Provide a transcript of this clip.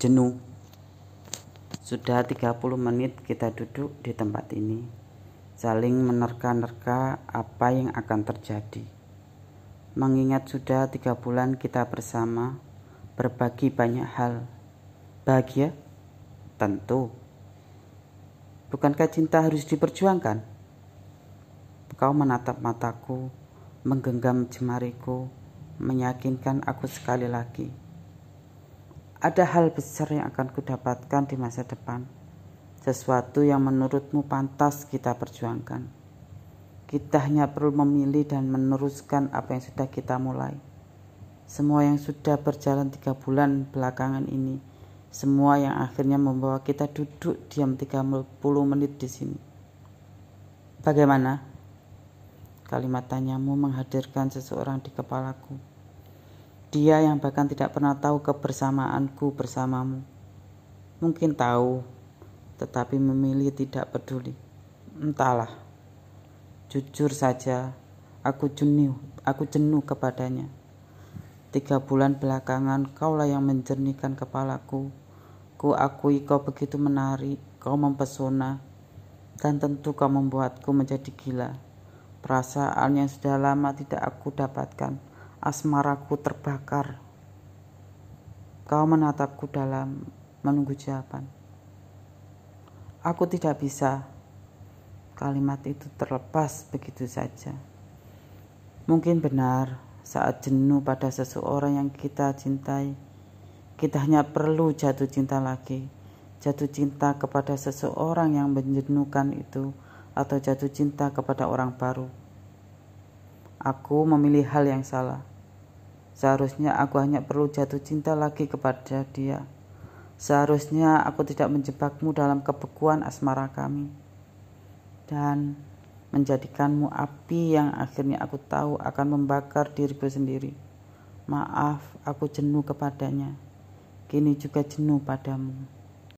jenuh. Sudah 30 menit kita duduk di tempat ini, saling menerka-nerka apa yang akan terjadi. Mengingat sudah tiga bulan kita bersama, berbagi banyak hal. Bahagia? Tentu. Bukankah cinta harus diperjuangkan? Kau menatap mataku, menggenggam jemariku, meyakinkan aku sekali lagi ada hal besar yang akan kudapatkan di masa depan. Sesuatu yang menurutmu pantas kita perjuangkan. Kita hanya perlu memilih dan meneruskan apa yang sudah kita mulai. Semua yang sudah berjalan tiga bulan belakangan ini, semua yang akhirnya membawa kita duduk diam 30 menit di sini. Bagaimana? Kalimat tanyamu menghadirkan seseorang di kepalaku dia yang bahkan tidak pernah tahu kebersamaanku bersamamu. Mungkin tahu, tetapi memilih tidak peduli. Entahlah. Jujur saja, aku jenuh, aku jenuh kepadanya. Tiga bulan belakangan kaulah yang menjernihkan kepalaku. Ku akui kau begitu menarik, kau mempesona, dan tentu kau membuatku menjadi gila. Perasaan yang sudah lama tidak aku dapatkan asmaraku terbakar. Kau menatapku dalam menunggu jawaban. Aku tidak bisa. Kalimat itu terlepas begitu saja. Mungkin benar saat jenuh pada seseorang yang kita cintai, kita hanya perlu jatuh cinta lagi. Jatuh cinta kepada seseorang yang menjenuhkan itu atau jatuh cinta kepada orang baru. Aku memilih hal yang salah. Seharusnya aku hanya perlu jatuh cinta lagi kepada dia. Seharusnya aku tidak menjebakmu dalam kebekuan asmara kami. Dan menjadikanmu api yang akhirnya aku tahu akan membakar diriku sendiri. Maaf, aku jenuh kepadanya. Kini juga jenuh padamu.